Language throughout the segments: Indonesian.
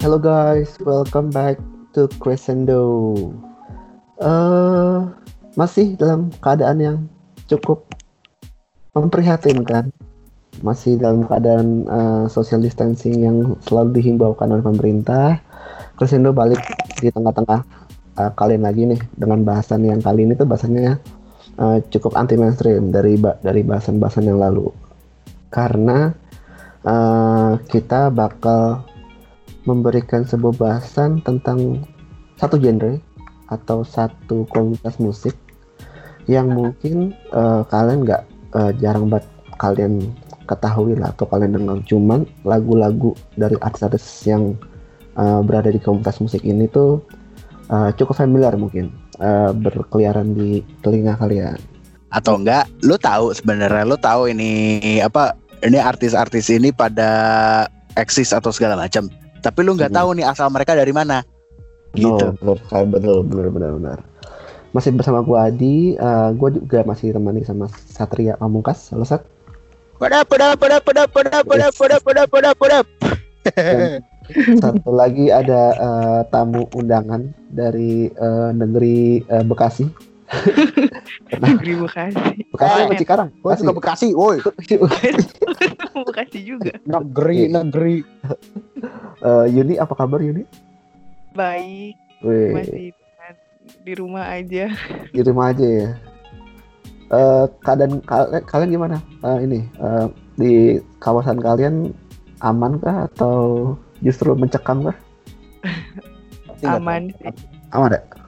Hello guys, welcome back to Crescendo. Uh, masih dalam keadaan yang cukup memprihatinkan. Masih dalam keadaan uh, social distancing yang selalu dihimbaukan oleh pemerintah. Crescendo balik di tengah-tengah uh, kalian lagi nih dengan bahasan yang kali ini tuh bahasannya uh, cukup anti mainstream dari dari bahasan-bahasan yang lalu. Karena uh, kita bakal memberikan sebuah bahasan tentang satu genre atau satu komunitas musik yang mungkin uh, kalian nggak uh, jarang banget kalian ketahui lah atau kalian dengar. Cuman lagu-lagu dari artis-artis yang uh, berada di komunitas musik ini tuh uh, cukup familiar mungkin uh, berkeliaran di telinga kalian. Atau enggak lu tahu sebenarnya lu tahu ini apa ini artis-artis ini pada eksis atau segala macam tapi lu nggak hmm. tahu nih asal mereka dari mana. Gitu. oh, betul betul benar benar benar masih bersama gua Adi uh, gua juga masih temani sama Satria Pamungkas. Halo Sat. Pada pada pada pada pada pada pada pada pada pada satu lagi ada uh, tamu undangan dari uh, negeri uh, Bekasi negeri Bekasi. Bekasi apa Cikarang? Bekasi suka Bekasi woi. Bekasi juga. Negeri negeri. Uh, Yuni apa kabar Yuni? Baik. Wih. masih di rumah aja. Di rumah aja ya. Uh, keadaan kalian gimana? Uh, ini uh, di kawasan kalian aman kah? Atau justru mencekam kah? Aman sih. Aman ya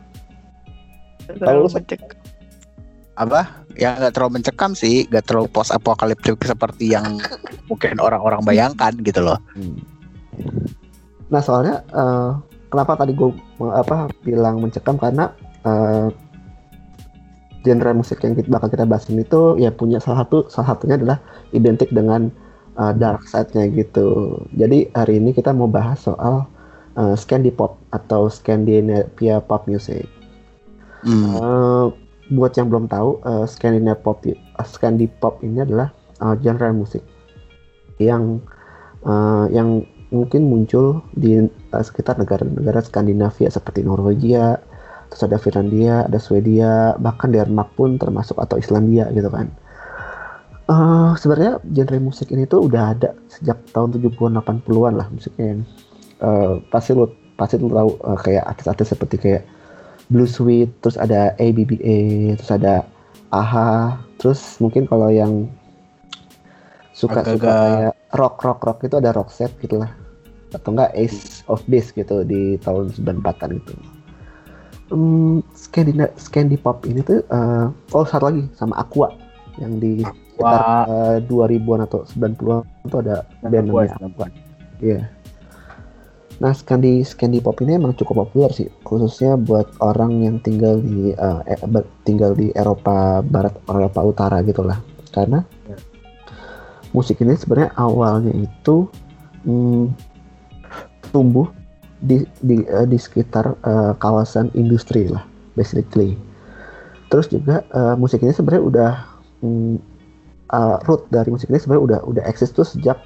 terlalu mencekam apa ya nggak terlalu mencekam sih nggak terlalu post apokaliptik seperti yang mungkin orang-orang bayangkan gitu loh hmm. nah soalnya uh, kenapa tadi gue apa bilang mencekam karena uh, genre musik yang kita bakal kita bahas ini tuh ya punya salah satu salah satunya adalah identik dengan uh, dark side-nya gitu. Jadi hari ini kita mau bahas soal uh, Scandipop atau Scandinavia pop music. Hmm. Uh, buat yang belum tahu, uh, Scandinavia pop, uh, Scandipop ini adalah uh, genre musik yang uh, yang mungkin muncul di uh, sekitar negara-negara Skandinavia seperti Norwegia, terus ada Finlandia, ada Swedia, bahkan Denmark pun termasuk atau Islandia gitu kan. Uh, sebenarnya genre musik ini tuh udah ada sejak tahun 70-an 80-an lah musiknya yang uh, pasti lo pasti lo tahu uh, kayak artis-artis seperti kayak Blue Sweet, terus ada ABBA, terus ada AHA, terus mungkin kalau yang suka-suka kayak rock rock rock itu ada rock set gitu lah atau enggak Ace of Base gitu di tahun 94-an itu. Um, Scandina Scandi Pop ini tuh uh, oh satu lagi sama Aqua yang di sekitar uh, 2000-an atau 90-an itu ada band namanya Aqua. Iya. Yeah. Nah, Scandi Scandi Pop ini emang cukup populer sih, khususnya buat orang yang tinggal di uh, eh, tinggal di Eropa Barat, Eropa Utara gitulah. Karena yeah. musik ini sebenarnya awalnya itu hmm, tumbuh di di uh, di sekitar uh, kawasan industri lah, basically. Terus juga uh, musik ini sebenarnya udah hmm, uh, root dari musik ini sebenarnya udah udah eksis tuh sejak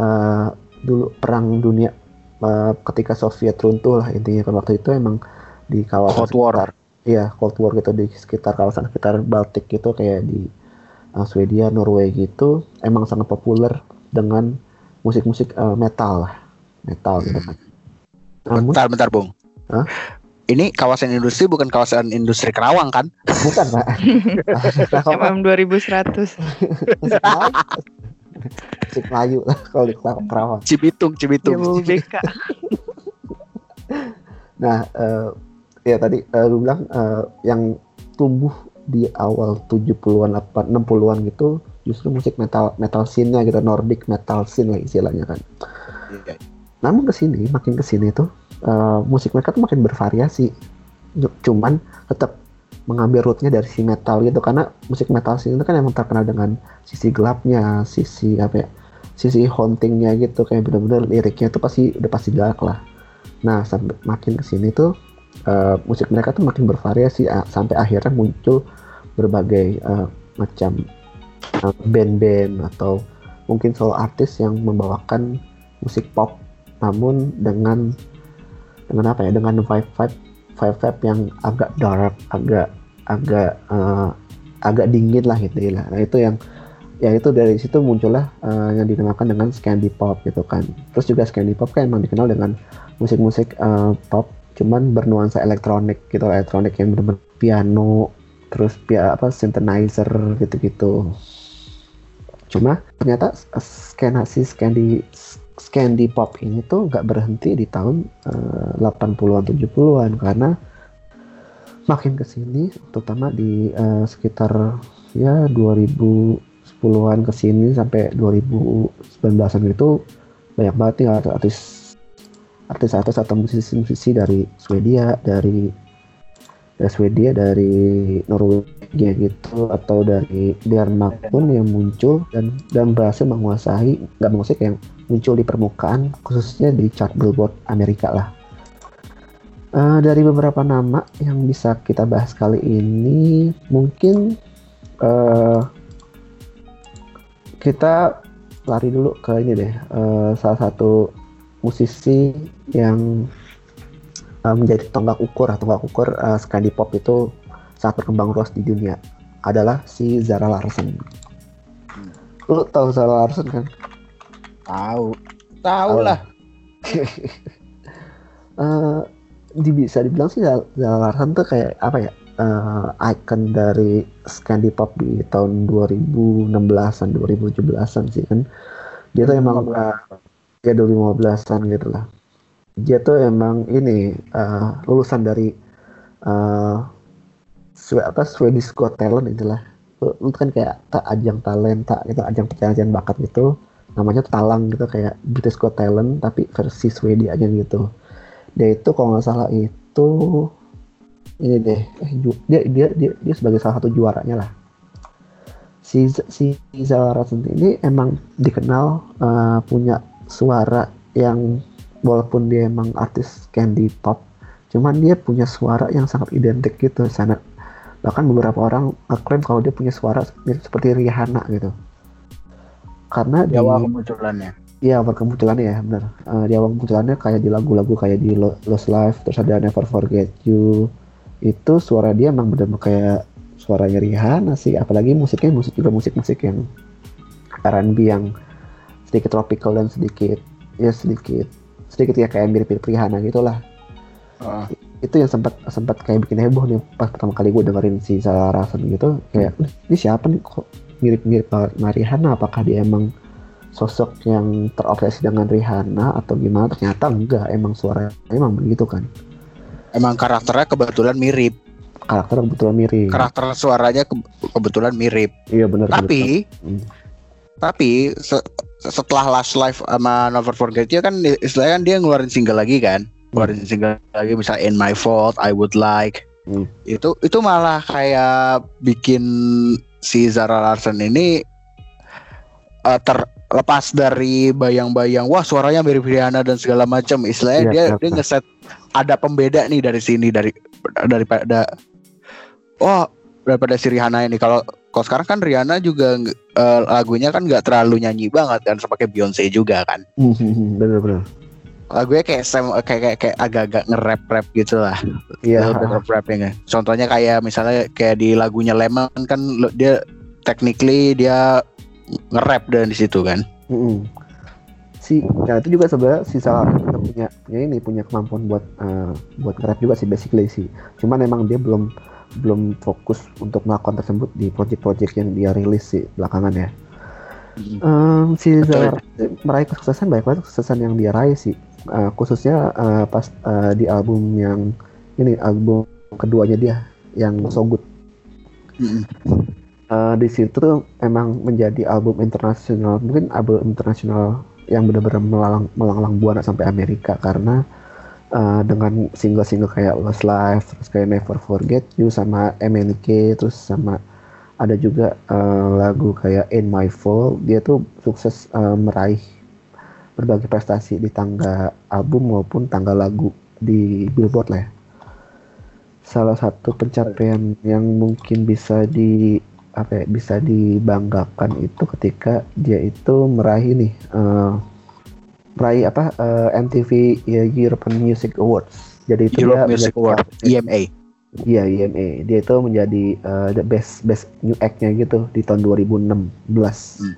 uh, dulu perang dunia uh, ketika Soviet runtuh lah intinya kan waktu itu emang di kawasan Cold War. Iya, Cold War gitu di sekitar kawasan sekitar Baltik gitu kayak di uh, Swedia, Norway gitu emang sangat populer dengan musik-musik uh, metal lah, metal gitu kan. Namun, bentar, bentar, Bung. Huh? Ini kawasan industri bukan kawasan industri Kerawang kan? Bukan, Pak. MM 2100. Musik Melayu lah kalau di Kerawang. Cibitung, Cibitung. BK. nah, uh, ya tadi uh, lu bilang uh, yang tumbuh di awal 70-an apa 60-an gitu justru musik metal metal scene-nya gitu Nordic metal scene lah istilahnya kan. Iya. Namun ke sini makin ke sini tuh uh, musik mereka tuh makin bervariasi. Cuman tetap mengambil rootnya dari si metal gitu karena musik metal sini itu kan emang terkenal dengan sisi gelapnya, sisi apa ya, sisi hauntingnya gitu kayak bener-bener liriknya tuh pasti udah pasti galak lah. Nah sampai makin ke sini tuh uh, musik mereka tuh makin bervariasi uh, sampai akhirnya muncul berbagai uh, macam band band-band atau mungkin solo artis yang membawakan musik pop namun dengan dengan apa ya dengan vibe vibe vibe vibe yang agak dark agak agak uh, agak dingin lah gitu ya nah itu yang ya itu dari situ muncullah uh, yang dinamakan dengan Scandi Pop gitu kan. Terus juga Scandi Pop kan emang dikenal dengan musik-musik uh, pop cuman bernuansa elektronik gitu, elektronik yang benar-benar piano, terus pia apa synthesizer gitu-gitu. Cuma ternyata skena si Scandi Scandi Pop ini tuh nggak berhenti di tahun uh, 80-an 70-an karena makin ke sini terutama di uh, sekitar ya 2000 10-an ke sini sampai 2019-an itu banyak banget nih artis artis-artis atau musisi-musisi dari Swedia, dari dari Swedia, dari Norwegia gitu atau dari Denmark pun yang muncul dan dan berhasil menguasai nggak musik yang muncul di permukaan khususnya di chart Billboard Amerika lah. Uh, dari beberapa nama yang bisa kita bahas kali ini mungkin uh, kita lari dulu ke ini deh uh, salah satu musisi yang uh, menjadi tonggak ukur atau tonggak ukur uh, Scandi Pop itu saat berkembang luas di dunia adalah si Zara Larsen. Lu tahu Zara Larsen kan? Tahu. Tahu lah. uh, di, bisa dibilang sih Zara Larsen tuh kayak apa ya? uh, icon dari Scandi Pop di tahun 2016-an, 2017-an sih kan. Dia tuh emang uh, ya 2015-an gitu lah. Dia tuh emang ini uh, lulusan dari uh, apa Swedish Got Talent itulah. Itu kan kayak tak ajang talenta gitu, ajang pencarian bakat gitu. Namanya talang gitu kayak British Got Talent tapi versi Swedia aja gitu. Dia itu kalau nggak salah itu ini deh eh, dia dia dia dia sebagai salah satu juaranya lah. Si si Zara ini emang dikenal uh, punya suara yang walaupun dia emang artis candy pop cuman dia punya suara yang sangat identik gitu. Sana bahkan beberapa orang klaim kalau dia punya suara seperti Rihanna gitu karena di awal kemunculannya Iya awal kemunculannya ya benar. Uh, di awal kemunculannya kayak di lagu-lagu kayak di Lost Life terus ada Never Forget You itu suara dia emang bener-bener kayak suaranya Rihanna sih apalagi musiknya musik juga musik-musik yang R&B yang sedikit tropical dan sedikit ya sedikit sedikit ya kayak mirip-mirip Rihanna gitulah uh. itu yang sempat sempat kayak bikin heboh nih pas pertama kali gue dengerin si Sarah Rasen gitu kayak ini siapa nih kok mirip-mirip sama Rihanna. Apakah dia emang sosok yang terobsesi dengan Rihanna atau gimana? Ternyata enggak emang suara emang begitu kan? Emang karakternya kebetulan mirip. Karakter kebetulan mirip. Karakter suaranya ke kebetulan mirip. Iya benar tapi hmm. tapi se setelah Last Life sama Never Forget You kan istilahnya kan dia ngeluarin single lagi kan? Ngeluarin hmm. single lagi misal In My Fault I Would Like. Hmm. itu itu malah kayak bikin si Zara Larsen ini uh, terlepas dari bayang-bayang wah suaranya mirip Rihanna dan segala macam istilahnya ya, dia dia ngeset ada pembeda nih dari sini dari daripada oh daripada si Rihanna ini. Kalau kalau sekarang kan Rihanna juga uh, lagunya kan nggak terlalu nyanyi banget kan seperti Beyonce juga kan. Bener-bener lagunya kayak sem kayak kayak, kayak agak-agak nge-rap rap gitu lah. Iya. Yeah. rap rapnya contohnya kayak misalnya kayak di lagunya Lemon kan dia technically dia nge-rap dan di situ kan? Mm -hmm si ya itu juga sebenarnya si salah punya punya ini punya kemampuan buat uh, buat nge juga sih basically sih. Cuman emang dia belum belum fokus untuk melakukan tersebut di project-project yang dia rilis sih belakangan ya. Um, si Zara meraih kesuksesan banyak banget kesuksesan yang dia raih sih uh, khususnya uh, pas uh, di album yang ini album keduanya dia yang So Good. Uh, di situ tuh emang menjadi album internasional. Mungkin album internasional yang benar-benar melalang melanglang buana sampai Amerika. Karena uh, dengan single-single kayak Lost Life terus kayak Never Forget You sama MNK terus sama ada juga uh, lagu kayak In My Fall dia tuh sukses uh, meraih berbagai prestasi di tangga album maupun tangga lagu di Billboard lah ya. Salah satu pencapaian yang mungkin bisa di apa ya, bisa dibanggakan itu ketika dia itu meraih nih uh, meraih apa uh, MTV ya, European Music Awards. Jadi itu Europe dia Music Award, EMA. Iya EMA. Dia itu menjadi uh, the best best new act-nya gitu di tahun 2016. Hmm.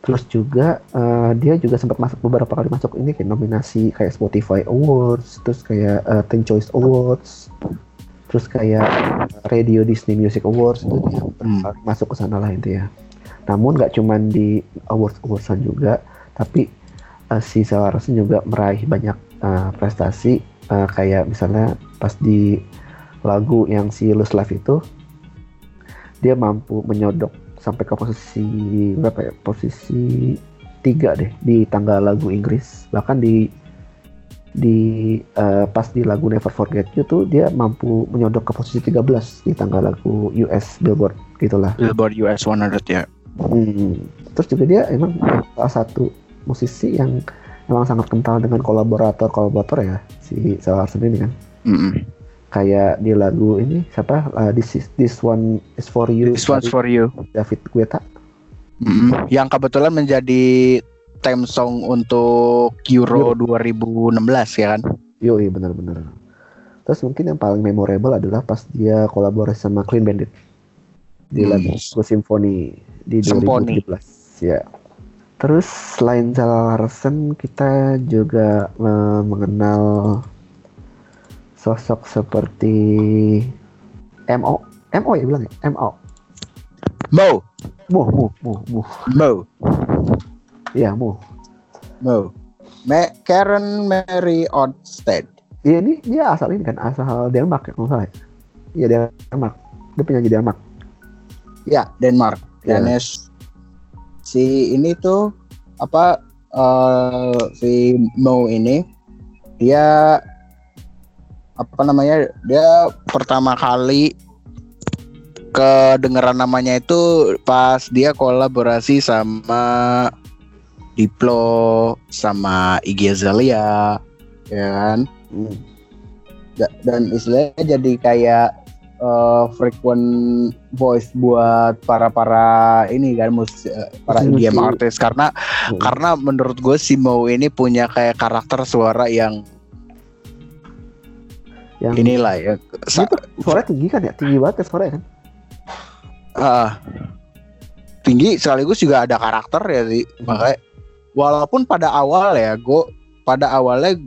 Terus juga uh, dia juga sempat masuk beberapa kali masuk ini kayak nominasi kayak Spotify Awards, terus kayak uh, Teen Choice Awards, terus kayak Radio Disney Music Awards itu dia hmm. masuk ke sana lah itu ya. Namun nggak cuman di awards awardsan juga, tapi uh, si Salarsen juga meraih banyak uh, prestasi uh, kayak misalnya pas di lagu yang si Lose Life itu dia mampu menyodok sampai ke posisi berapa ya? Posisi tiga deh di tangga lagu Inggris. Bahkan di di uh, pas di lagu Never Forget You tuh dia mampu menyodok ke posisi 13 di tangga lagu US Billboard gitulah. Billboard US 100 ya. Hmm. terus juga dia emang salah satu musisi yang emang sangat kental dengan kolaborator kolaborator ya si Salah ini kan. Mm -hmm kayak di lagu ini siapa uh, this is this one is for you this one's for you David Guetta mm-hmm. yang kebetulan menjadi theme song untuk Euro, Euro. 2016 ya kan yo iya benar-benar terus mungkin yang paling memorable adalah pas dia kolaborasi sama Clean Bandit di hmm. lagu Symphony di Symphony. 2017 ya terus selain Zala Larsen kita juga uh, mengenal sosok seperti MO MO ya bilang ya? MO Mo. Mo Mo Mo Mo. Mo. Iya Mo. Mo. Me Karen Mary Odsted Iya ini dia asal ini kan asal Denmark ya kalau salah ya. Iya Denmark. Dia penyanyi Denmark. Iya Denmark. Ya. Danes si ini tuh apa uh, si Mo ini dia apa namanya dia pertama kali kedengeran namanya itu pas dia kolaborasi sama Diplo sama Iggy Azalea ya kan hmm. dan istilahnya jadi kayak uh, frequent voice buat para para ini kan mus eh, para IDM artis karena hmm. karena menurut gue si Mo ini punya kayak karakter suara yang yang inilah ya sa- itu suara tinggi kan ya? Tinggi banget ya suara kan? Uh, tinggi sekaligus juga ada karakter ya sih hmm. makanya walaupun pada awal ya gue pada awalnya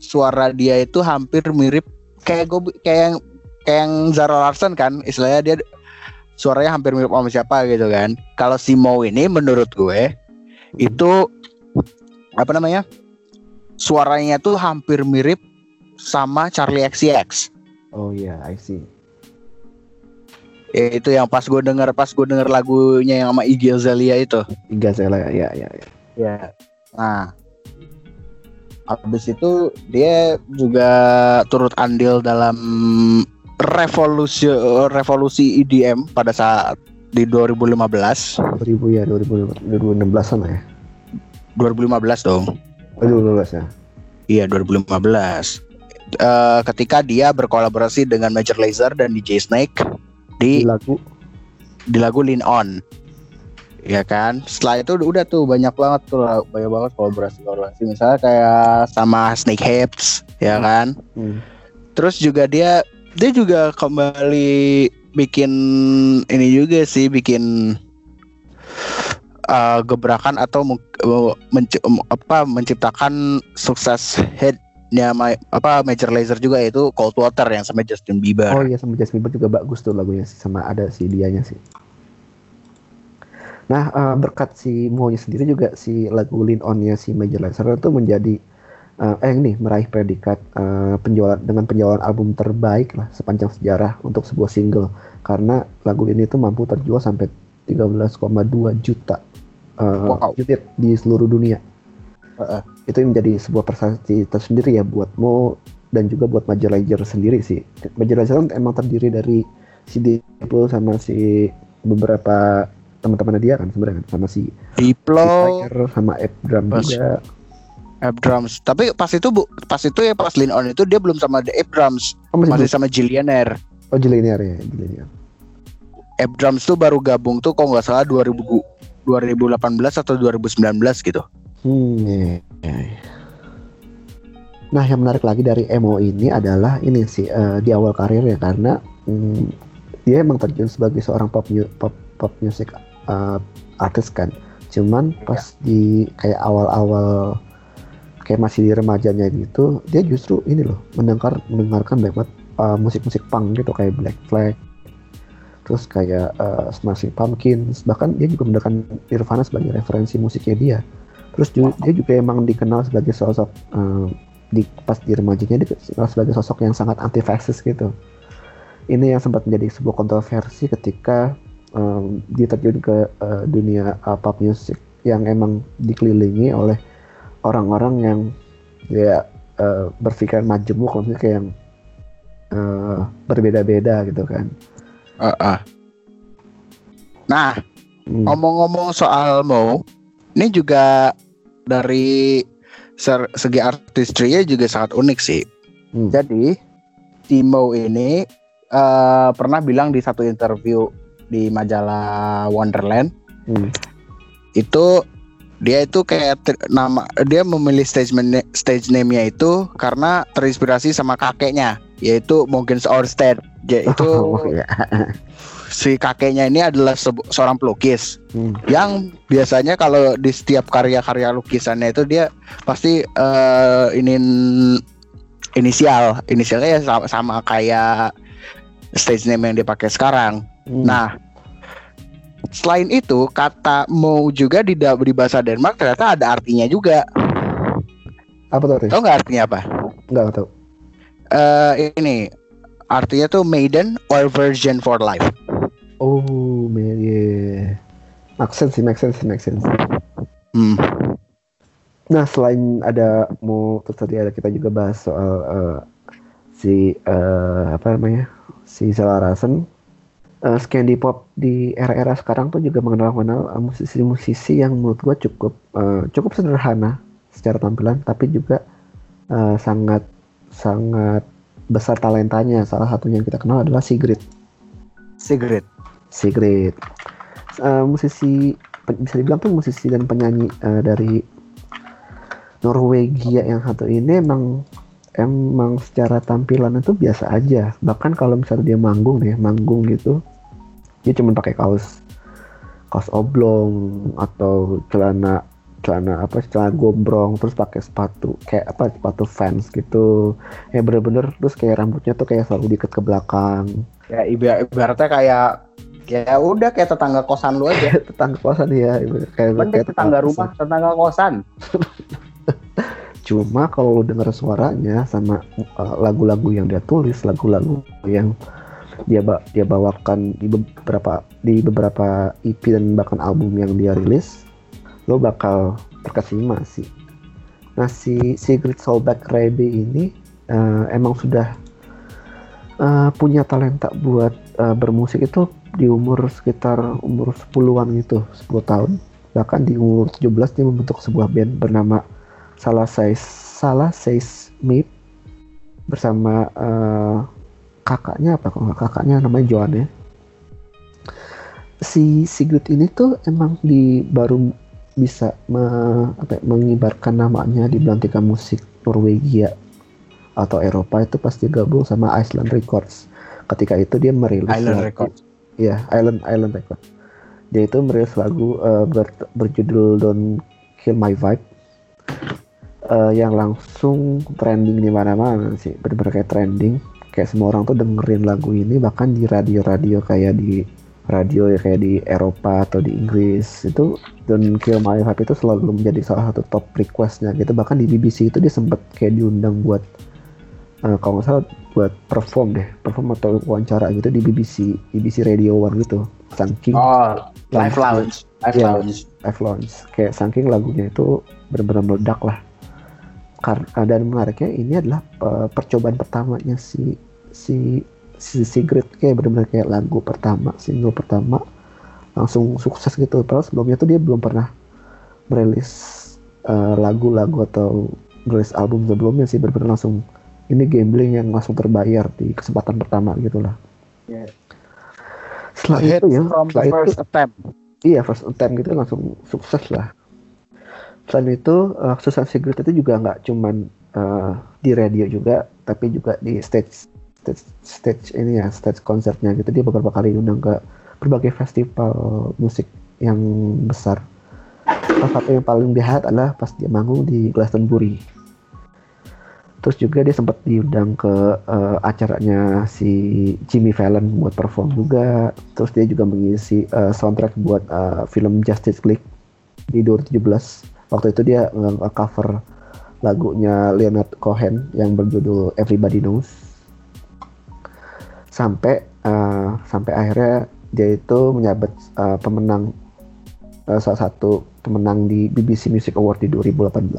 suara dia itu hampir mirip kayak gue kayak yang kayak yang Zara Larsen kan. Istilahnya dia suaranya hampir mirip sama siapa gitu kan. Kalau si Mo ini menurut gue itu apa namanya suaranya tuh hampir mirip sama Charlie XCX. Oh iya, yeah, I see. Ya, itu yang pas gue denger pas gue denger lagunya yang sama Iggy Azalea itu. Iggy Azalea, ya ya ya. Ya. Nah, habis itu dia juga turut andil dalam revolusi revolusi EDM pada saat di 2015. 2000 ya, 2016 an ya. 2015 dong. Oh, 2015 ya. Iya, 2015 uh, ketika dia berkolaborasi dengan Major Lazer dan DJ Snake di, di lagu di lagu Lean On. Ya kan? Setelah itu udah tuh banyak banget tuh banyak banget kolaborasi-kolaborasi misalnya kayak sama Snake Hips, ya kan? Hmm. Terus juga dia dia juga kembali bikin ini juga sih bikin uh, gebrakan atau menc apa menciptakan sukses hit ya ma apa Major Lazer juga itu Cold Water yang sama Justin Bieber. Oh iya sama Justin Bieber juga bagus tuh lagunya sama ada si dianya sih. Nah uh, berkat si Mo sendiri juga si lagu Lean On-nya si Major Lazer itu menjadi uh, eh ini meraih predikat uh, penjualan dengan penjualan album terbaik lah sepanjang sejarah untuk sebuah single karena lagu ini tuh mampu terjual sampai 13,2 juta uh, wow. unit di seluruh dunia uh, itu menjadi sebuah prestasi tersendiri ya buat Mo dan juga buat Major Lazer sendiri sih. Major Lazer kan emang terdiri dari si Diplo sama si beberapa teman-temannya dia kan sebenarnya kan sama si Diplo sama Drum juga. Drums. Tapi pas itu bu, pas itu ya pas Lean On itu dia belum sama The Drums, oh, masih, masih sama Jillionaire. Oh Jillionaire ya, Jillionaire. Drums tuh baru gabung tuh kalau nggak salah 2000 2018 atau 2019 gitu. Hmm. Iya, iya. Nah, yang menarik lagi dari Emo ini adalah ini sih uh, di awal karirnya karena um, dia emang terjun sebagai seorang pop pop pop music uh, artis kan. Cuman ya. pas di kayak awal-awal kayak masih di remajanya gitu, dia justru ini loh mendengar mendengarkan banget uh, musik-musik punk gitu kayak Black Flag, terus kayak uh, Smashing Pumpkins, bahkan dia juga mendengarkan Nirvana sebagai referensi musiknya dia. Terus juga, dia juga emang dikenal sebagai sosok uh, di pas di remajanya dikenal sebagai sosok yang sangat anti fasis gitu. Ini yang sempat menjadi sebuah kontroversi ketika um, dia terjun ke uh, dunia uh, pop music yang emang dikelilingi oleh orang-orang yang ya uh, berpikir majemuk maksudnya kayak yang uh, berbeda-beda gitu kan. Uh, uh. Nah, hmm. ngomong-ngomong soal Mo, ini juga dari segi artistrinya juga sangat unik sih. Hmm. Jadi Timo ini uh, pernah bilang di satu interview di majalah Wonderland hmm. itu dia itu kayak nama dia memilih stage stage name-nya itu karena terinspirasi sama kakeknya yaitu Mogens Orsted yaitu oh, ya. si kakeknya ini adalah se seorang pelukis hmm. yang biasanya kalau di setiap karya-karya lukisannya itu dia pasti uh, ini inisial inisialnya ya sama, sama kayak stage name yang dipakai sekarang. Hmm. Nah, selain itu kata mau juga di di bahasa Denmark ternyata ada artinya juga. Apa tuh? Tahu nggak artinya apa? Nggak tahu. Uh, ini artinya tuh maiden or virgin for life. Oh, yeah. Make sense sih, make sense, make sense. Hmm. Nah, selain ada mau terus tadi ada kita juga bahas soal uh, si uh, apa namanya si Selarasen uh, Scandi Pop di era-era sekarang tuh juga mengenal-mengenal uh, musisi-musisi yang menurut gua cukup uh, cukup sederhana secara tampilan tapi juga uh, sangat sangat besar talentanya. Salah satunya yang kita kenal adalah Sigrid. Sigrid. Sigrid uh, musisi bisa dibilang tuh musisi dan penyanyi uh, dari Norwegia yang satu ini emang emang secara tampilan itu biasa aja bahkan kalau misalnya dia manggung nih manggung gitu dia cuma pakai kaos kaos oblong atau celana celana apa celana gombrong terus pakai sepatu kayak apa sepatu fans gitu. Ya bener-bener terus kayak rambutnya tuh kayak selalu diikat ke belakang. Ya ibaratnya kayak ya udah kayak tetangga kosan lu aja. Tetangga kosan ya kayak, kayak tetangga rumah kosan. tetangga kosan. Cuma kalau lu dengar suaranya sama uh, lagu-lagu uh, yang dia tulis lagu-lagu yang dia ba dia bawakan di beberapa di beberapa EP dan bahkan album yang dia rilis lo bakal terkesima sih nah si Sigrid Solberg Rebe ini uh, emang sudah uh, punya talenta buat uh, bermusik itu di umur sekitar umur 10-an gitu, 10 tahun. Bahkan di umur 17 dia membentuk sebuah band bernama Salah Size Salah Size Mip bersama uh, kakaknya apa kalau kakaknya namanya Joan ya. Si Sigrid ini tuh emang di baru bisa me, apa, ya, mengibarkan namanya di belantika musik Norwegia atau Eropa itu pasti gabung sama Iceland Records. Ketika itu dia merilis Island Records. Ya Island Island Record dia itu merilis lagu uh, ber, berjudul Don't Kill My Vibe. Uh, yang langsung trending di mana-mana sih bener-bener kayak trending. Kayak semua orang tuh dengerin lagu ini bahkan di radio-radio kayak di radio ya kayak di Eropa atau di Inggris itu Don't Kill My Vibe itu selalu menjadi salah satu top requestnya gitu. Bahkan di BBC itu dia sempat kayak diundang buat uh, kalau nggak salah buat perform deh perform atau wawancara gitu di BBC BBC Radio One gitu. Saking oh live lounge. Live ya, lounge. Live lounge. Kayak saking lagunya itu benar-benar meledak lah. Karena dan menariknya ini adalah uh, percobaan pertamanya si si si Sigrid kayak benar-benar kayak lagu pertama single pertama langsung sukses gitu padahal sebelumnya tuh dia belum pernah merilis eh, lagu-lagu uh, atau merilis album sebelumnya sih benar-benar langsung ini gambling yang langsung terbayar di kesempatan pertama gitulah. Yeah. Setelah itu ya, setelah itu, attempt. Iya first attempt gitu langsung sukses lah. selain itu uh, Susan Sigrid itu juga nggak cuman uh, di radio juga tapi juga di stage stage stage ini ya stage konsernya gitu. Dia beberapa kali undang ke berbagai festival musik yang besar. Salah satu yang paling dihat adalah pas dia manggung di Glastonbury. Terus juga dia sempat diundang ke uh, acaranya si Jimmy Fallon buat perform juga. Terus dia juga mengisi uh, soundtrack buat uh, film Justice League di 2017 waktu itu dia nge-cover lagunya Leonard Cohen yang berjudul Everybody Knows sampai uh, sampai akhirnya dia itu menyabet uh, pemenang uh, salah satu pemenang di BBC Music Award di 2018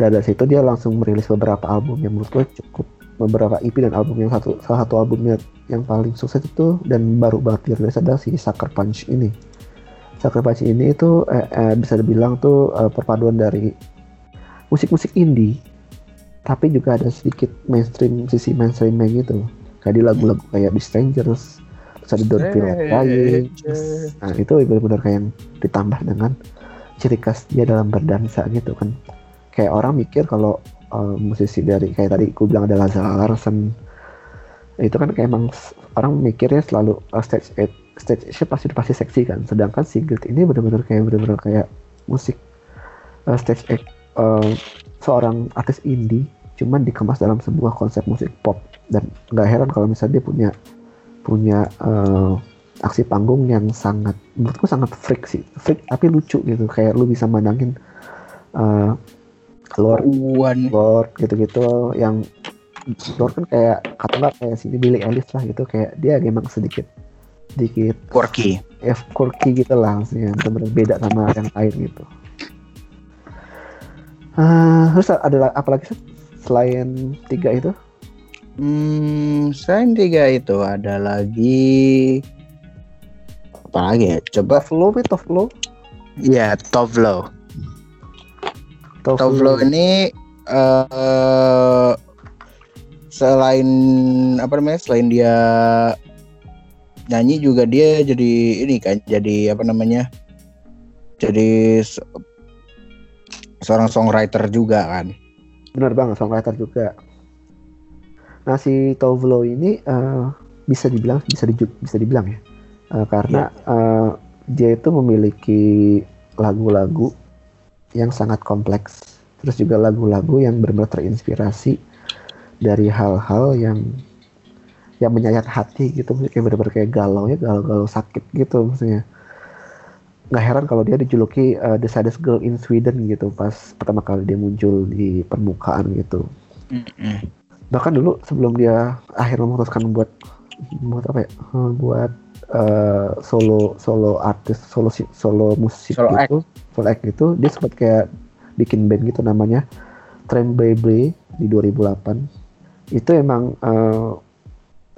dan dari situ dia langsung merilis beberapa album yang menurut gue cukup beberapa EP dan album yang satu salah satu albumnya yang paling sukses itu dan baru banget dirilis adalah si Sucker Punch ini. Sucker Punch ini itu eh, eh, bisa dibilang tuh eh, perpaduan dari musik-musik indie tapi juga ada sedikit mainstream sisi mainstreamnya gitu kayak di lagu-lagu kayak The Strangers terus ada Don't Feel Like Crying. Nah itu benar-benar kayak yang ditambah dengan ciri khas dia dalam berdansa gitu kan. Kayak orang mikir kalau uh, musisi dari kayak tadi aku bilang ada Lazar Larsen. Itu kan kayak emang orang mikirnya selalu uh, stage eight stage eight pasti pasti seksi kan. Sedangkan Sigrid ini benar-benar kayak benar-benar kayak musik uh, stage eight uh, seorang artis indie cuman dikemas dalam sebuah konsep musik pop dan nggak heran kalau misalnya dia punya punya uh, aksi panggung yang sangat menurutku sangat freak sih. Freak tapi lucu gitu. Kayak lu bisa mandangin uh, Lord Uwan Lord gitu-gitu yang Lord kan kayak kata nggak kayak sini Billy Ellis lah gitu. Kayak dia memang sedikit sedikit quirky. ya quirky gitu lah maksudnya. Benar beda sama yang lain gitu. Uh, terus ada apa lagi selain tiga itu hmm selain tiga itu ada lagi apa lagi ya? Coba flow itu flow. Ya top flow. Tovlo ini uh, selain apa namanya selain dia nyanyi juga dia jadi ini kan jadi apa namanya jadi se seorang songwriter juga kan. Benar banget songwriter juga nah si Tovlo ini uh, bisa dibilang bisa di, bisa dibilang ya uh, karena yeah. uh, dia itu memiliki lagu-lagu yang sangat kompleks terus juga lagu-lagu yang benar-benar terinspirasi dari hal-hal yang yang menyayat hati gitu kayak benar-benar kayak galau ya galau-galau sakit gitu maksudnya nggak heran kalau dia dijuluki uh, the saddest girl in Sweden gitu pas pertama kali dia muncul di permukaan gitu mm-hmm. Bahkan dulu sebelum dia akhirnya memutuskan buat buat apa ya? Eh, buat uh, solo solo artis solo solo musik solo gitu act. full act gitu dia sempat kayak bikin band gitu namanya Train Baby di 2008 itu emang uh,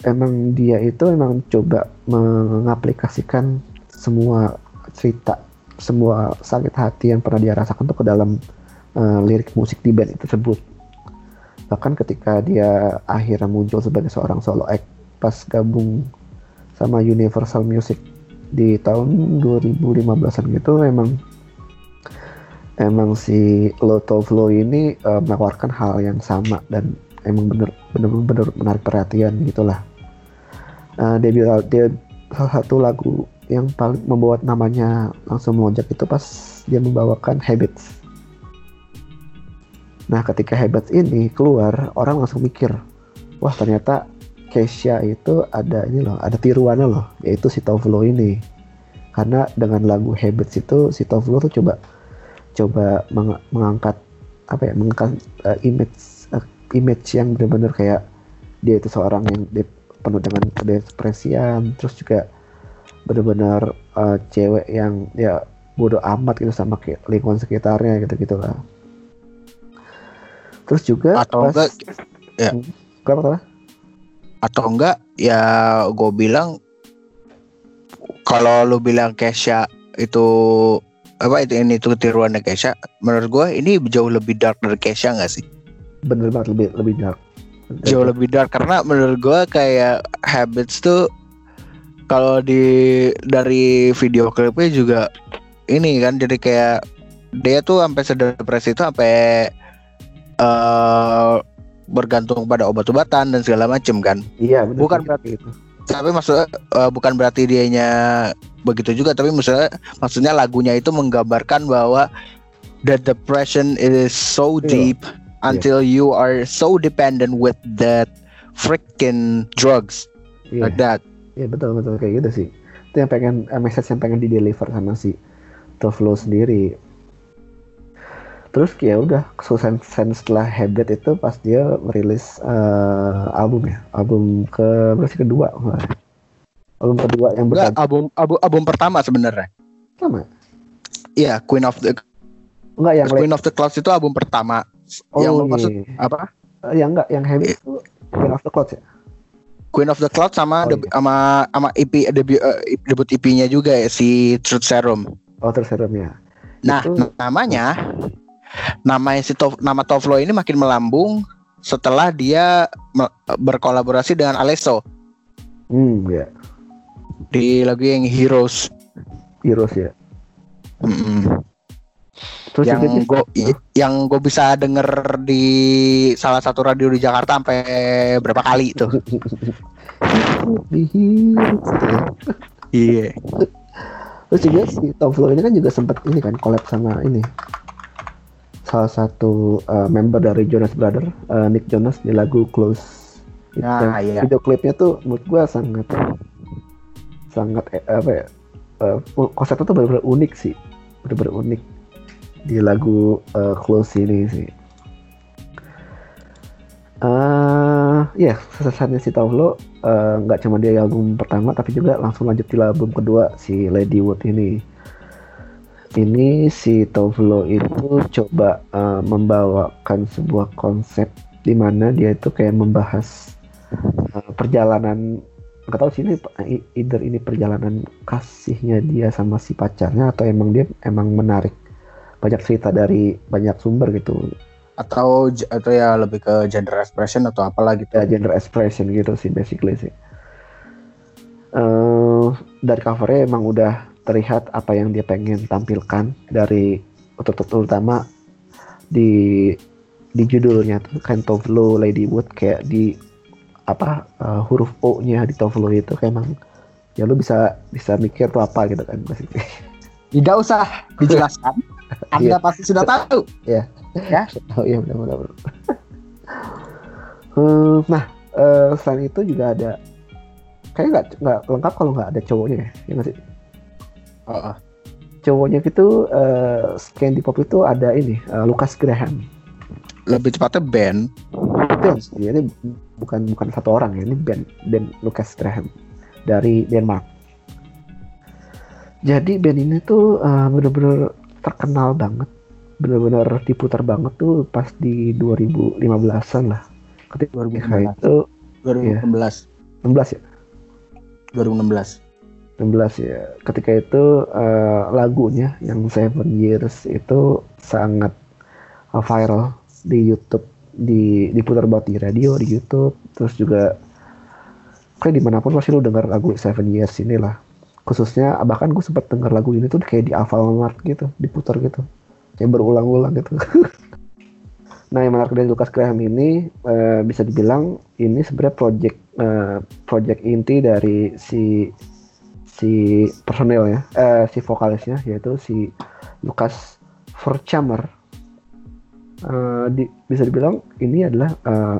emang dia itu emang coba mengaplikasikan semua cerita semua sakit hati yang pernah dia rasakan tuh ke dalam uh, lirik musik di band itu tersebut bahkan ketika dia akhirnya muncul sebagai seorang solo act pas gabung sama Universal Music di tahun 2015an gitu emang emang si Lotto Flow ini uh, menawarkan hal yang sama dan emang bener bener bener menarik perhatian gitulah. Uh, dia dia salah satu lagu yang paling membuat namanya langsung melonjak itu pas dia membawakan Habits. Nah ketika Habits ini keluar orang langsung mikir, wah ternyata Kesha itu ada ini loh, ada tiruannya loh, yaitu si Tovlo ini. Karena dengan lagu Habits itu si Tovlo tuh coba coba meng mengangkat apa ya mengangkat uh, image uh, image yang benar-benar kayak dia itu seorang yang dia penuh dengan kedepresian terus juga benar-benar uh, cewek yang ya bodoh amat gitu sama lingkungan sekitarnya gitu gitu lah terus juga atau pas, enggak ya. Hmm, apa atau enggak ya gue bilang kalau lu bilang Kesha itu apa itu ini tuh tiruannya Kesha menurut gue ini jauh lebih dark dari Kesha nggak sih? Bener banget lebih lebih dark. Jauh lebih dark karena menurut gue kayak habits tuh kalau di dari video klipnya juga ini kan jadi kayak dia tuh sampai sedepresi itu sampai uh, bergantung pada obat-obatan dan segala macam kan. Iya, benar. Bukan berarti itu. Tapi maksudnya uh, bukan berarti dianya begitu juga, tapi maksudnya maksudnya lagunya itu menggambarkan bahwa the depression is so iya. deep until yeah. you are so dependent with that freaking drugs yeah. like that. Iya yeah, betul betul kayak gitu sih. Itu yang pengen uh, message yang pengen di deliver sama si Tovlo sendiri. Terus ya udah Susan Sen setelah Habit itu pas dia merilis uh, album ya, album ke berarti kedua. Album kedua yang Enggak, album album album pertama sebenarnya. Pertama. Iya, Queen of the Enggak yang Queen of the Clouds itu album pertama. Oh, yang iya. maksud apa? Uh, yang enggak, yang Habit itu Queen of the Clouds ya. Queen of the Clouds sama oh, iya. sama sama EP debut uh, debut EP-nya juga ya si Truth Serum. Oh, Truth Serum ya. Nah, itu... namanya nama si Tof, nama Tovlo ini makin melambung setelah dia berkolaborasi dengan Alesso. Hmm, ya. Di lagu yang Heroes. Heroes ya. Mm -mm. Terus yang gue yang gue bisa denger di salah satu radio di Jakarta sampai berapa kali itu. Iya. Terus juga si Tom Flo ini kan juga sempat ini kan collab sama ini salah satu uh, member dari Jonas Brother, uh, Nick Jonas di lagu Close. Nah, iya. Video klipnya tuh menurut gue sangat sangat eh, apa ya? Uh, konsepnya tuh benar-benar unik sih, benar-benar unik di lagu uh, Close ini sih. Uh, ya, yeah, selesainya si Taulo nggak uh, cuma dia album pertama tapi juga langsung lanjut di album kedua si Lady Wood ini ini si Tovlo itu coba uh, membawakan sebuah konsep di mana dia itu kayak membahas uh, perjalanan nggak tahu sih ini either ini perjalanan kasihnya dia sama si pacarnya atau emang dia emang menarik banyak cerita dari banyak sumber gitu. Atau atau ya lebih ke gender expression atau apalah gitu. Ya gender expression gitu sih basically sih. Uh, dari covernya emang udah terlihat apa yang dia pengen tampilkan dari terutama di di judulnya tuh kan Tovlo Ladywood kayak di apa uh, huruf O-nya di Tovlo itu kayak emang ya lu bisa bisa mikir tuh apa gitu kan pasti. Tidak usah dijelaskan. Anda yeah. pasti sudah tahu. Ya. Ya. Oh iya benar-benar. hmm, nah, uh, selain itu juga ada kayak nggak nggak lengkap kalau nggak ada cowoknya ya, ya gak sih? Uh, cowoknya itu uh, scan di pop itu ada ini uh, Lucas Graham. Lebih tepatnya band. Band, ya, ini bukan bukan satu orang ya, ini band band Lucas Graham dari Denmark. Jadi band ini tuh uh, bener-bener terkenal banget, bener-bener diputar banget tuh pas di 2015-an lah. Ketika 2015. itu 2016. Ya, 16 ya? 2016. 16 ya. Ketika itu uh, lagunya yang Seven Years itu sangat uh, viral di YouTube, di diputar buat di radio, di YouTube, terus juga kayak di mana pun pasti lu dengar lagu Seven Years ini lah. Khususnya bahkan gue sempet denger lagu ini tuh kayak di Alfamart gitu, diputar gitu, kayak berulang-ulang gitu. nah yang menarik dari Lucas Graham ini uh, bisa dibilang ini sebenarnya project uh, project inti dari si si personel ya, eh, si vokalisnya yaitu si Lukas Forchamer. Uh, di, bisa dibilang ini adalah uh,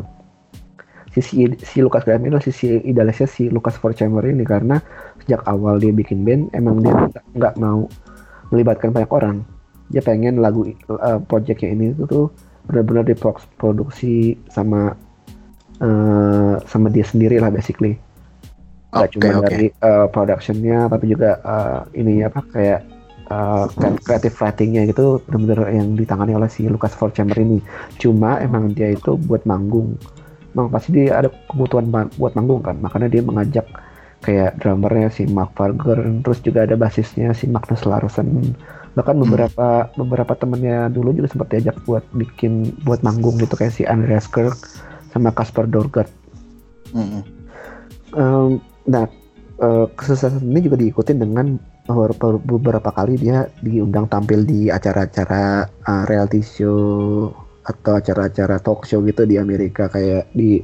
sisi si Lukas Graham ini adalah sisi idealisnya si Lukas Forchamer ini karena sejak awal dia bikin band emang dia nggak mau melibatkan banyak orang. Dia pengen lagu uh, projectnya ini itu tuh benar-benar diproduksi sama uh, sama dia sendiri lah basically Gak okay, cuma okay. dari uh, productionnya tapi juga uh, ini apa kayak uh, creative writingnya gitu benar-benar yang ditangani oleh si Lucas Forchamber ini cuma emang dia itu buat manggung emang pasti dia ada kebutuhan buat manggung kan makanya dia mengajak kayak drummernya si Mark Farger terus juga ada basisnya si Magnus Larusen bahkan hmm. beberapa hmm. beberapa temennya dulu juga sempat diajak buat bikin buat manggung gitu kayak si Andreas Kirk sama Kasper Dorgard. Hmm. Um, Nah, uh, kesuksesan ini juga diikuti dengan beberapa kali dia diundang tampil di acara-acara uh, reality show atau acara-acara talk show gitu di Amerika kayak di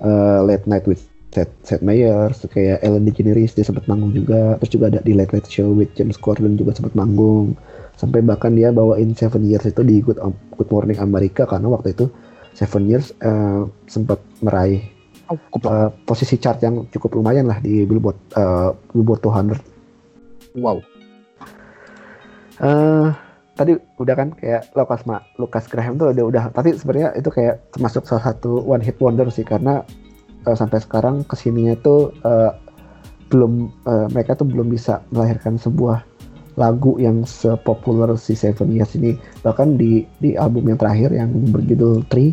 uh, Late Night with Seth, Seth Meyers, kayak Ellen DeGeneres dia sempat manggung juga, terus juga ada di Late Late Show with James Corden juga sempat manggung, sampai bahkan dia bawain Seven Years itu di Good, Good Morning America karena waktu itu Seven Years uh, sempat meraih uh, posisi chart yang cukup lumayan lah di Billboard uh, Billboard 200. Wow. Uh, tadi udah kan kayak Lucas Ma, Lucas Graham tuh udah udah tapi sebenarnya itu kayak termasuk salah satu one hit wonder sih karena uh, sampai sekarang ke sininya itu uh, belum uh, mereka tuh belum bisa melahirkan sebuah lagu yang sepopuler si Seven Years ini bahkan di di album yang terakhir yang berjudul Tree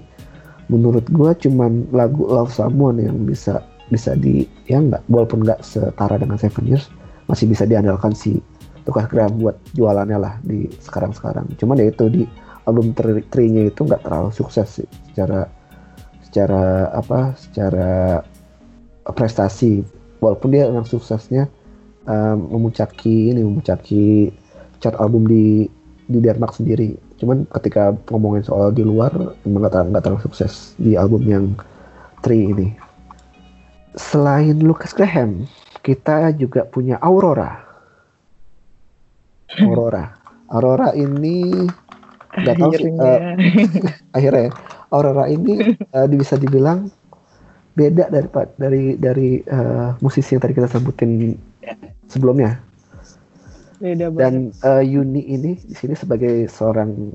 menurut gue cuman lagu Love Someone yang bisa bisa di ya nggak walaupun nggak setara dengan Seven Years masih bisa diandalkan si Lucas Graham buat jualannya lah di sekarang-sekarang. Cuman ya itu di album Tree-nya itu nggak terlalu sukses sih. Secara secara apa secara prestasi. Walaupun dia memang suksesnya um, memuncaki ini memuncaki chart album di di Denmark sendiri cuman ketika ngomongin soal di luar memang nggak nggak terlalu sukses di album yang Three ini. Selain Lucas Graham kita juga punya Aurora. Aurora. Aurora ini nggak tahu sih uh, akhirnya. Aurora ini uh, bisa dibilang beda dari dari dari uh, musisi yang tadi kita sebutin sebelumnya. Beda banget. Dan uh, Yuni ini di sini sebagai seorang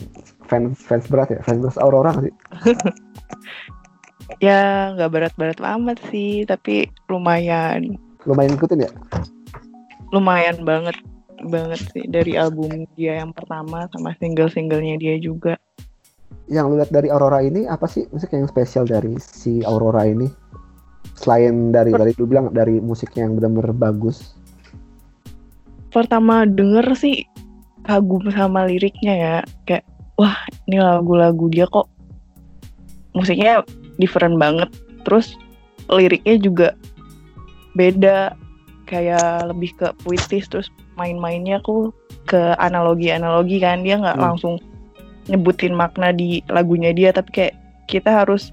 fans fans berat ya, fans berat Aurora sih. ya nggak berat-berat amat sih, tapi lumayan. Lumayan ikutin ya? Lumayan banget banget sih dari album dia yang pertama sama single-singlenya dia juga yang lu lihat dari Aurora ini apa sih musik yang spesial dari si Aurora ini selain dari dari lu bilang dari musiknya yang benar-benar bagus pertama denger sih kagum sama liriknya ya. Kayak wah ini lagu-lagu dia kok musiknya different banget. Terus liriknya juga beda kayak lebih ke puitis terus main-mainnya aku ke analogi-analogi kan. Dia nggak hmm. langsung nyebutin makna di lagunya dia tapi kayak kita harus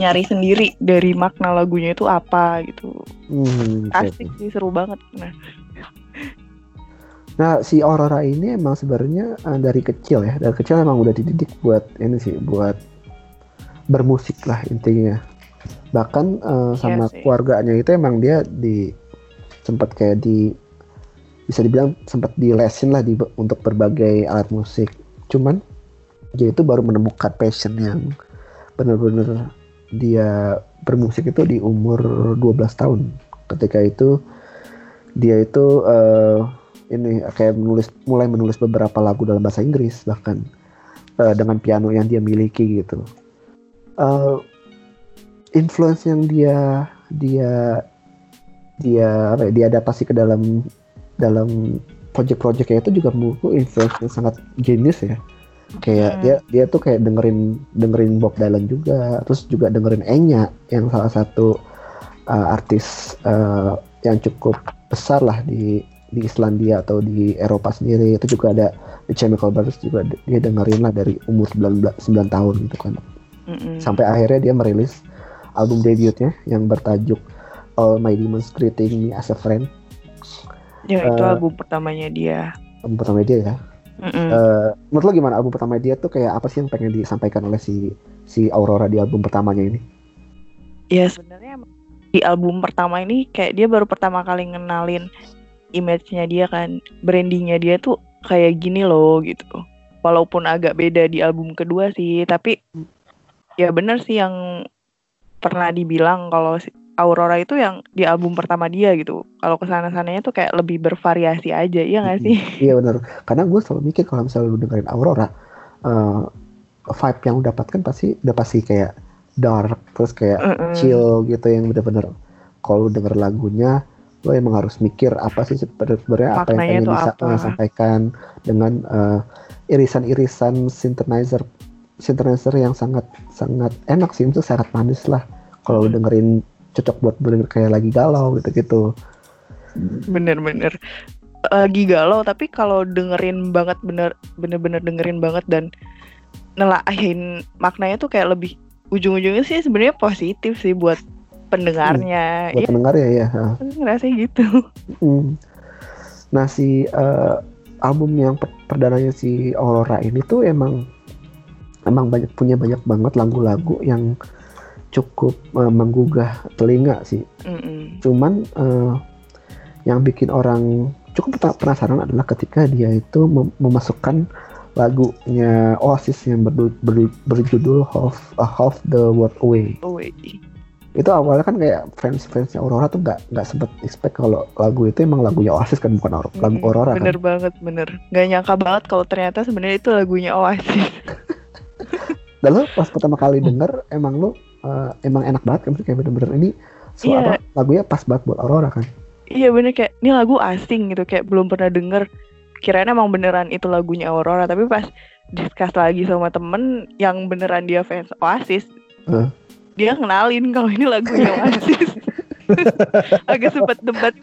nyari sendiri dari makna lagunya itu apa gitu. Hmm, asik sih seru banget. Nah nah si Aurora ini emang sebenarnya uh, dari kecil ya. Dari kecil emang udah dididik buat ini sih buat bermusik lah intinya. Bahkan uh, sama iya keluarganya itu emang dia di sempat kayak di bisa dibilang sempat dilesin lah di untuk berbagai alat musik. Cuman dia itu baru menemukan passion yang benar-benar dia bermusik itu di umur 12 tahun. Ketika itu dia itu uh, ini kayak menulis mulai menulis beberapa lagu dalam bahasa Inggris bahkan uh, dengan piano yang dia miliki gitu uh, influence yang dia dia dia apa ya, diadaptasi ke dalam dalam project-projectnya itu juga menurutku influence yang sangat genius ya kayak hmm. dia dia tuh kayak dengerin dengerin Bob Dylan juga terus juga dengerin Enya yang salah satu uh, artis uh, yang cukup besar lah di di Islandia atau di Eropa sendiri itu juga ada The Chemical Brothers juga dia dengerin lah dari umur 9, 9 tahun gitu kan mm-hmm. sampai akhirnya dia merilis album debutnya yang bertajuk All My Demons Greeting Me as a Friend Ya uh, itu eh, album pertamanya dia. Album pertama dia ya. Mm -mm. Uh, menurut lo gimana album pertama dia tuh kayak apa sih yang pengen disampaikan oleh si si Aurora di album pertamanya ini? Ya sebenarnya di album pertama ini kayak dia baru pertama kali ngenalin image-nya dia kan, brandingnya dia tuh kayak gini loh gitu. Walaupun agak beda di album kedua sih, tapi ya bener sih yang pernah dibilang kalau Aurora itu yang di album pertama dia gitu. Kalau ke sana sananya tuh kayak lebih bervariasi aja, iya gak sih? iya benar. Karena gue selalu mikir kalau misalnya lu dengerin Aurora, uh, vibe yang lu dapatkan pasti udah pasti kayak dark, terus kayak mm -mm. chill gitu yang bener-bener kalau lu denger lagunya lo emang harus mikir apa sih sebenarnya apa yang pengen bisa apa? sampaikan dengan uh, irisan-irisan synthesizer synthesizer yang sangat sangat enak sih itu sangat manis lah kalau mm. dengerin cocok buat bener kayak lagi galau gitu-gitu. bener-bener lagi galau tapi kalau dengerin banget bener bener-bener dengerin banget dan nelahin maknanya tuh kayak lebih ujung-ujungnya sih sebenarnya positif sih buat pendengarnya. buat Iya, pendengar ya ya ha. aku ngerasa gitu. Hmm. Nah si eh, album yang per- perdananya si Aurora ini tuh emang emang banyak punya banyak banget lagu-lagu yang cukup eh, menggugah telinga sih. Mm-mm. Cuman eh, yang bikin orang cukup penasaran adalah ketika dia itu mem- memasukkan lagunya Oasis yang berjudul Half uh, Half the World Away. Oh, wait. Itu awalnya kan kayak fans-fansnya Aurora tuh nggak nggak sempet expect kalau lagu itu emang lagunya Oasis kan bukan Aur- lagu Mm-mm. Aurora kan. Bener banget, bener. Gak nyangka banget kalau ternyata sebenarnya itu lagunya Oasis. Dan lo pas pertama kali denger emang lo uh, emang enak banget kan kayak bener-bener ini Iya. apa, lagunya pas banget buat Aurora kan. iya bener kayak ini lagu asing gitu kayak belum pernah denger. Kirain emang beneran itu lagunya Aurora tapi pas discuss lagi sama temen yang beneran dia fans Oasis, Heeh. Dia kenalin kalau ini lagunya Oasis. Agak sempet debat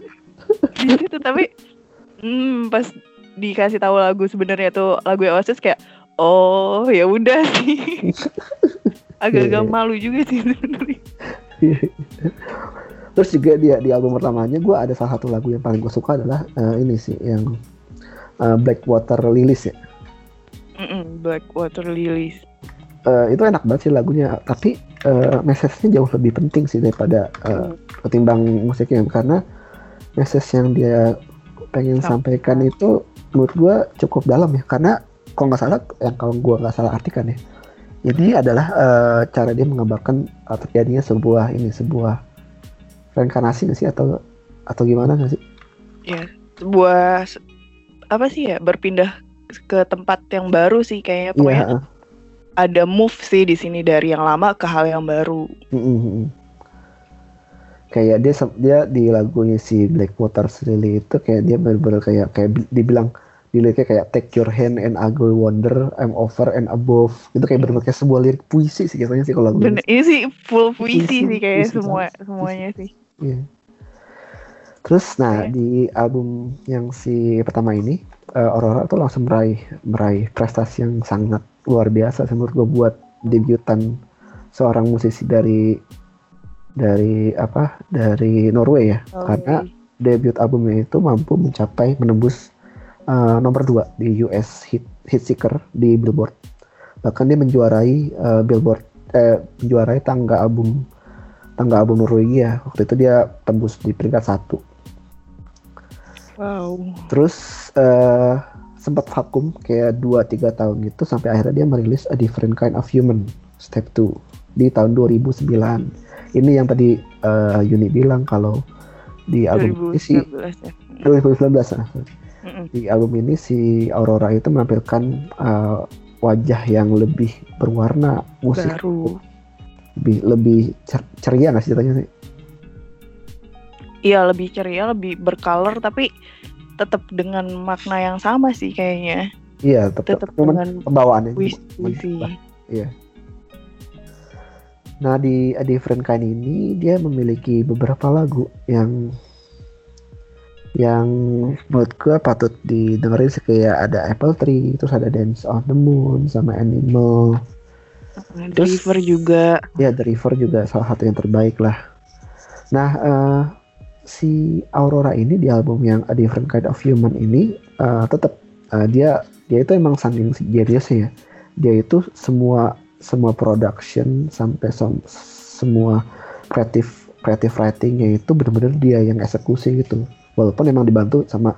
di situ tapi hmm, pas dikasih tahu lagu sebenarnya tuh lagu Oasis kayak oh ya udah sih. Agak-agak Iya. malu juga sih sebenarnya. Terus juga dia di album pertamanya gue ada salah satu lagu yang paling gue suka adalah uh, ini sih yang uh, Blackwater Lilies ya. Mm-mm, Blackwater Lilies. Uh, itu enak banget sih lagunya, tapi uh, message-nya jauh lebih penting sih daripada uh, ketimbang musiknya karena message yang dia pengen Sam- sampaikan itu menurut gue cukup dalam ya. Karena kalau nggak salah yang kalau gue nggak salah artikan ya ini adalah uh, cara dia menggambarkan uh, terjadinya sebuah ini sebuah reinkarnasi nggak sih? Atau atau gimana nggak sih? Ya sebuah se- apa sih ya berpindah ke tempat yang baru sih kayaknya pokoknya. Iya, ada move sih di sini dari yang lama ke hal yang baru kayak dia dia di lagunya si Blackwater Lily itu kayak dia bener-bener kayak kayak bi- dibilang di liriknya kayak take your hand and I go wonder I'm over and above itu kayak bener-bener kayak sebuah lirik puisi sih katanya sih kalau lagu bener ini sih full puisi Puisi, sih kayaknya puisi semua banget. semuanya sih Iya. Terus nah Iya. di album yang si pertama ini eh, Aurora tuh langsung meraih meraih prestasi yang sangat luar biasa menurut gue buat debutan seorang musisi dari dari apa dari Norway ya. Karena debut albumnya itu mampu mencapai menembus eh, nomor 2 di US hit hit seeker di Billboard. Bahkan dia menjuarai eh, Billboard eh, menjuarai tangga album tangga album Norwegia. Waktu itu dia tembus di peringkat satu wow. Terus eh, sempat vakum kayak 2-3 tahun gitu sampai akhirnya dia merilis A Different Kind of Human Step 2 di tahun 2009 ini yang tadi eh, Yuni bilang kalau di album ini si 2019 ya. 2019 ah. Mm-mm. di album ini si Aurora itu menampilkan eh, wajah yang lebih berwarna musik. Baru. Lebih lebih cer- ceria nggak sih ceritanya sih iya lebih ceria lebih bercolor tapi tetap dengan makna yang sama sih kayaknya. Iya tetap dengan pembawaannya puisi. berubah. Nah di A Different Kind ini dia memiliki beberapa lagu yang yang menurut gue patut didengerin sih. Kayak ada Apple Tree, terus ada Dance on the Moon sama Animal, Terus- Driver juga. Ya The River juga salah satu yang terbaik lah. Nah eh, si Aurora ini di album yang A Different Kind of Human ini eh, tetap eh, dia dia itu emang saking seriusnya ya. Dia itu semua semua production sampai sem- semua kreatif kreatif writingnya itu benar-benar dia yang eksekusi gitu. Walaupun emang dibantu sama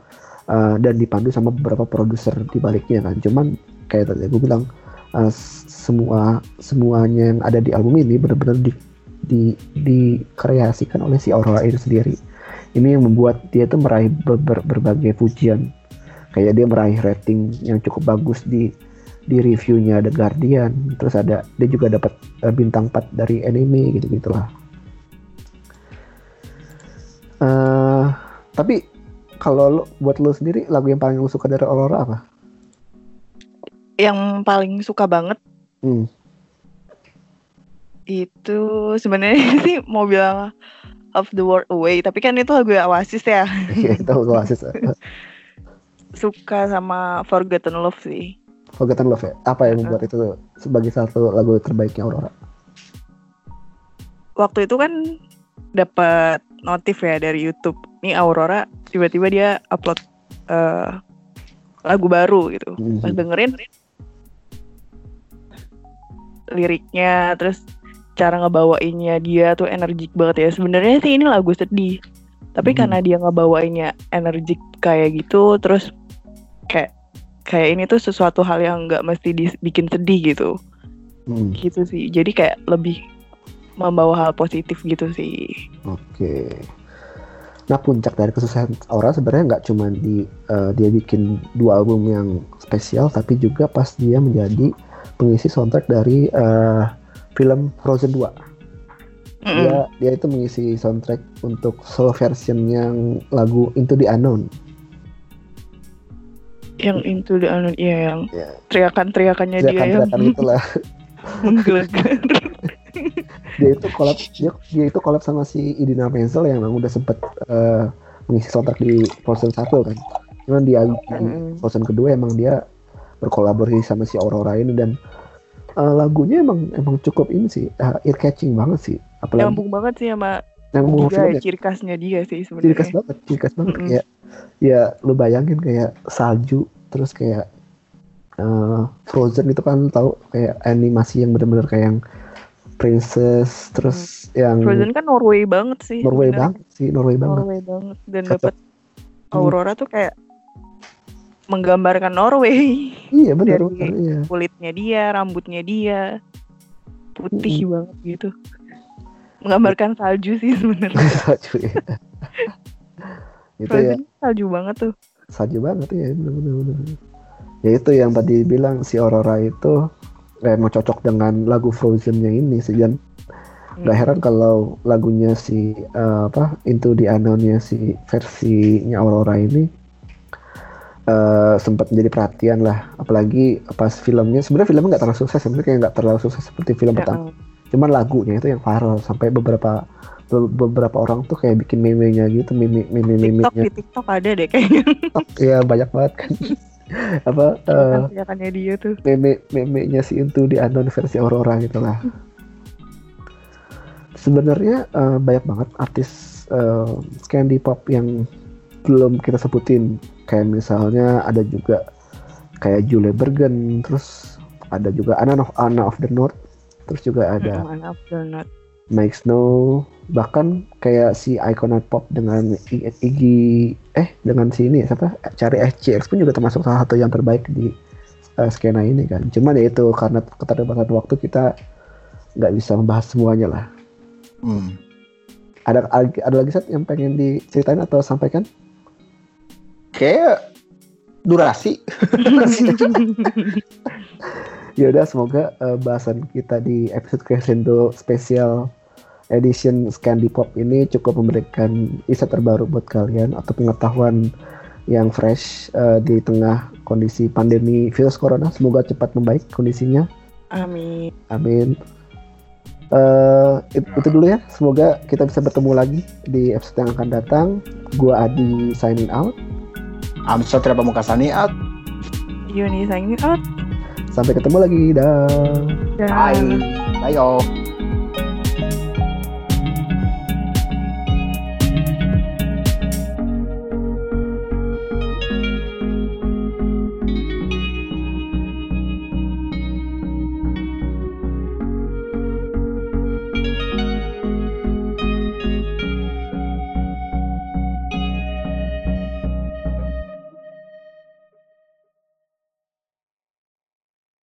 eh, dan dipandu sama beberapa produser di baliknya kan. Cuman kayak tadi gue bilang s- semua semuanya yang ada di album ini benar-benar di, di dikreasikan oleh si Aurora itu sendiri. Ini yang membuat dia itu meraih ber- ber- berbagai pujian. Kayak dia meraih rating yang cukup bagus di di reviewnya The Guardian. Terus ada dia juga dapat eh, bintang 4 dari anime gitu gitulah. eh tapi kalau lo, buat lo sendiri lagu yang paling lo suka dari Aurora apa? yang paling suka banget Hmm. itu sebenarnya sih mau bilang of the World Away, tapi kan itu lagu Oasis ya. Iya, itu Oasis. Suka sama Forgotten Love sih. Forgotten Love ya. Apa yang membuat itu sebagai satu lagu terbaiknya Aurora? Waktu itu kan dapat notif ya dari YouTube. Nih Aurora tiba-tiba dia upload eh, lagu baru gitu. Mhm. Pas dengerin liriknya terus cara ngebawainnya dia tuh energik banget ya. Sebenarnya sih ini lagu sedih. Tapi Mhm. karena dia ngebawainnya energik kayak gitu terus kayak kayak ini tuh sesuatu hal yang nggak mesti dibikin sedih gitu. Hmm, Gitu sih. Jadi kayak lebih membawa hal positif gitu sih. Oke. Nah puncak dari kesuksesan Aurora sebenarnya nggak cuma di eh, dia bikin dua album yang spesial, tapi juga pas dia menjadi pengisi soundtrack dari eh, film Frozen 2. Mm-mm. Dia dia itu mengisi soundtrack untuk solo version yang lagu Into the Unknown. Yang into the unknown, iya yang Ya. teriakan-teriakannya dia yang Teriakan-teriakan itulah. menggelegar. dia itu collab dia, dia itu collab sama si Idina Menzel yang memang udah sempet eh, mengisi soundtrack di Frozen 1 kan. Cuman di Mm-mm. Frozen kedua emang dia berkolaborasi sama si Aurora ini dan eh, lagunya emang emang cukup ini sih ear catching banget sih. Apalagi Nyambung banget sih sama nyambung dia, banget. ciri khasnya dia sih Ciri khas sebenarnya. banget, ciri khas banget Mm-mm. kayak ya lu bayangin kayak salju terus kayak eh, Frozen itu kan tahu kayak animasi yang bener-bener kayak yang princess terus yang Frozen kan Norway banget sih. Norway sebenarnya. banget sih, Norway banget. Norway banget dan dapat Aurora tuh kayak menggambarkan Norway. Iya benar, Dari- benar, iya. Kulitnya dia, rambutnya dia putih banget gitu. Menggambarkan salju sih sebenarnya. Salju ya. itu ya Frozen salju banget tuh. salju banget ya benar benar benar. Ya itu yang tadi bilang si Aurora itu eh, emang cocok dengan lagu Frozen-nya ini sih Gak Hmm. heran kalau lagunya si eh, apa Into the Unknown-nya si versinya Aurora ini eh, sempat menjadi perhatian lah. Apalagi pas filmnya sebenarnya filmnya nggak terlalu sukses sebenarnya kayak nggak terlalu sukses seperti film Ya, pertama. cuman lagunya itu yang viral sampai beberapa be- beberapa orang tuh kayak bikin meme-nya gitu meme meme meme TikTok di TikTok ada deh kayaknya. Ya banyak banget kan. Apa teriakannya dia tuh. meme meme-nya si Into the Unknown versi Aurora gitu lah. Sebenarnya eh, banyak banget artis eh, candy pop yang belum kita sebutin kayak misalnya ada juga kayak Julie Bergen terus ada juga Anna of Anna of the North terus juga ada. Mike Snow. Bahkan kayak si icon pop dengan Iggy eh dengan si ini siapa? Cari SCX pun juga termasuk salah satu yang terbaik di eh, skena ini kan. Cuman ya itu karena keterbatasan waktu kita nggak bisa membahas semuanya lah. Hmm. ada ada lagi set yang pengen diceritain atau sampaikan Kayak durasi. ya udah semoga eh, bahasan kita di episode Crescendo spesial edition Scandi Pop ini cukup memberikan insight terbaru buat kalian atau pengetahuan yang fresh eh, di tengah kondisi pandemi virus corona. Semoga cepat membaik kondisinya. Amin. amin. It- itu dulu ya. Semoga kita bisa bertemu lagi di episode yang akan datang. Gua Adi signing out I'm Satria Pamukasani out. Yuni signing out. sampai ketemu lagi dah Bye. Bye yo.